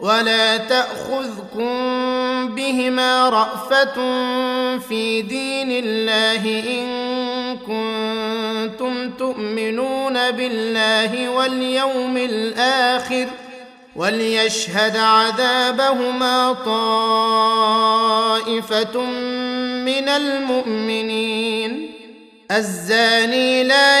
ولا تأخذكم بهما رأفة في دين الله إن كنتم تؤمنون بالله واليوم الآخر وليشهد عذابهما طائفة من المؤمنين الزاني لا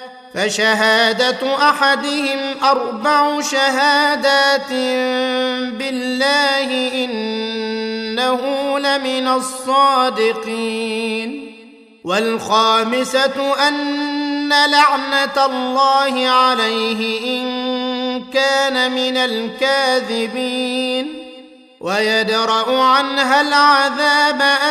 فشهادة أحدهم أربع شهادات بالله إنه لمن الصادقين. والخامسة أن لعنة الله عليه إن كان من الكاذبين. ويدرأ عنها العذاب أن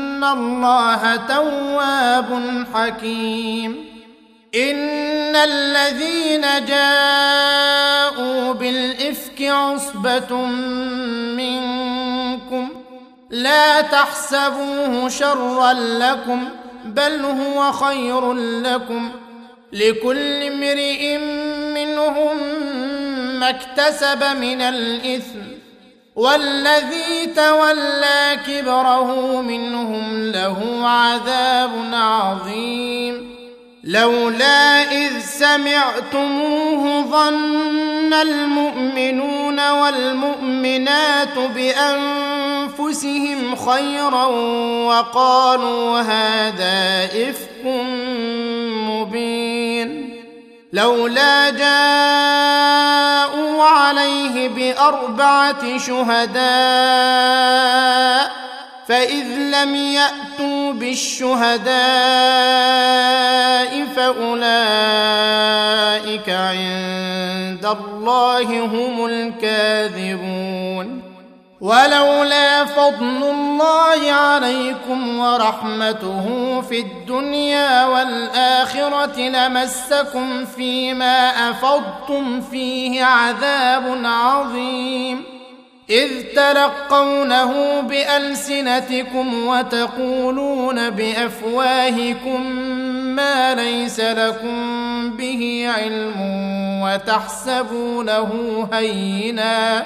الله تواب حكيم ان الذين جاءوا بالافك عصبه منكم لا تحسبوه شرا لكم بل هو خير لكم لكل امرئ منهم ما اكتسب من الاثم والذي تولى كبره منهم له عذاب عظيم. لولا إذ سمعتموه ظن المؤمنون والمؤمنات بأنفسهم خيرا وقالوا هذا إفك مبين. لولا جاءوا عليه بأربعة شهداء فإذ لم يأتوا بالشهداء فأولئك عند الله هم الكاذبون. ولولا فضل الله عليكم ورحمته في الدنيا والآخرة لمسكم فيما أفضتم فيه عذاب عظيم. إذ تلقونه بألسنتكم وتقولون بأفواهكم ما ليس لكم به علم وتحسبونه هينا.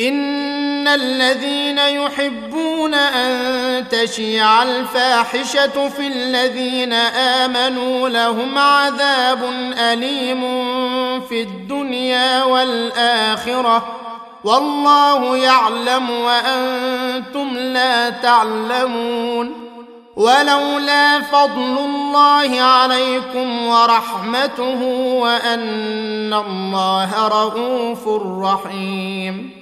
إن الذين يحبون أن تشيع الفاحشة في الذين آمنوا لهم عذاب أليم في الدنيا والآخرة والله يعلم وأنتم لا تعلمون ولولا فضل الله عليكم ورحمته وأن الله رؤوف رحيم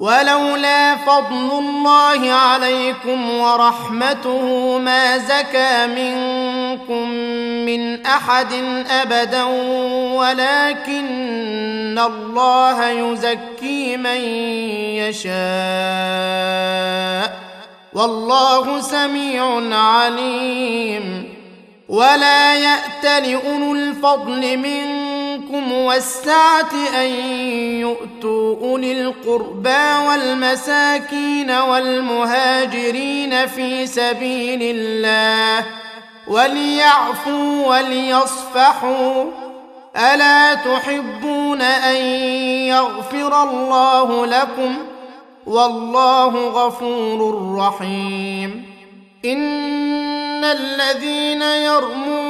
ولولا فضل الله عليكم ورحمته ما زكى منكم من أحد أبدا ولكن الله يزكي من يشاء. والله سميع عليم. ولا يات لاولو الفضل منكم والسعه أن يؤتوا أولي القربى والمساكين والمهاجرين في سبيل الله وليعفوا وليصفحوا. ألا تحبون أن يغفر الله لكم؟ والله غفور رحيم. إن الذين يرمون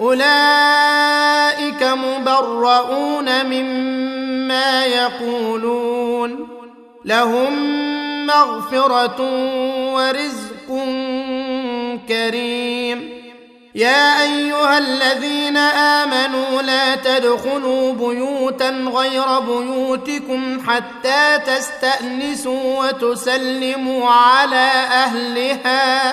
أولئك مبرؤون مما يقولون. لهم مغفرة ورزق كريم. يا أيها الذين آمنوا لا تدخلوا بيوتا غير بيوتكم حتى تستأنسوا وتسلموا على أهلها.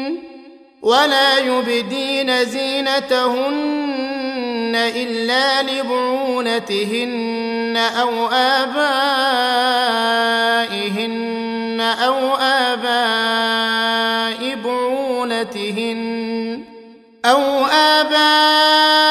ولا يبدين زينتهن إلا لبعولتهن أو آبائهن أو آباء بعولتهن أو آباء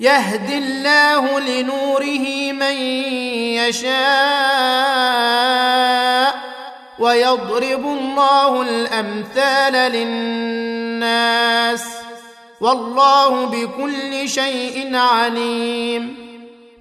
يهدي الله لنوره من يشاء ويضرب الله الأمثال للناس والله بكل شيء عليم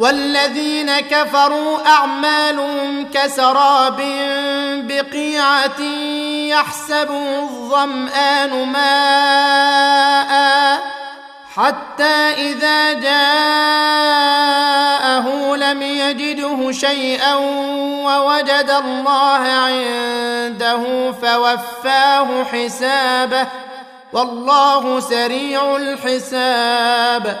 والذين كفروا أعمالهم كسراب بقيعة يحسبه الظمآن ماء حتى إذا جاءه لم يجده شيئا ووجد الله عنده فوفاه حسابه. والله سريع الحساب.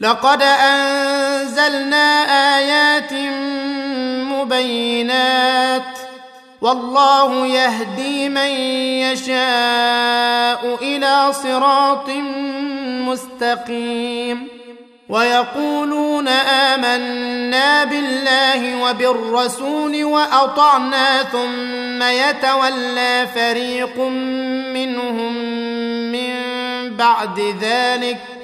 لقد أنزلنا آيات مبينات والله يهدي من يشاء إلى صراط مستقيم ويقولون آمنا بالله وبالرسول وأطعنا ثم يتولى فريق منهم من بعد ذلك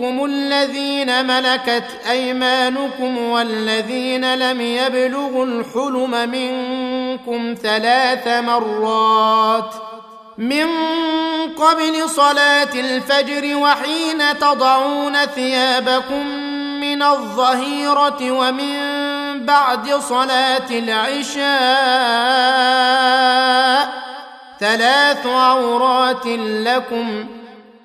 الذين ملكت أيمانكم والذين لم يبلغوا الحلم منكم ثلاث مرات من قبل صلاة الفجر وحين تضعون ثيابكم من الظهيرة ومن بعد صلاة العشاء ثلاث عورات لكم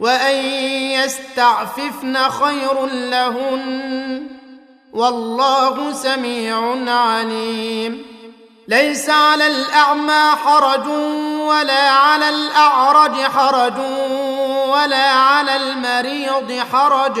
وان يستعففن خير لهن والله سميع عليم ليس على الاعمى حرج ولا على الاعرج حرج ولا على المريض حرج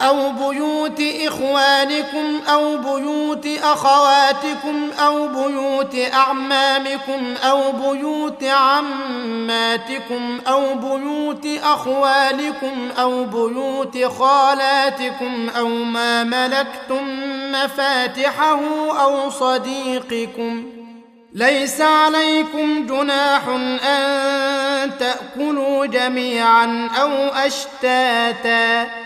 أو بيوت إخوانكم أو بيوت أخواتكم أو بيوت أعمامكم أو بيوت عماتكم أو بيوت أخوالكم أو بيوت خالاتكم أو ما ملكتم مفاتحه أو صديقكم ليس عليكم جناح أن تأكلوا جميعا أو أشتاتا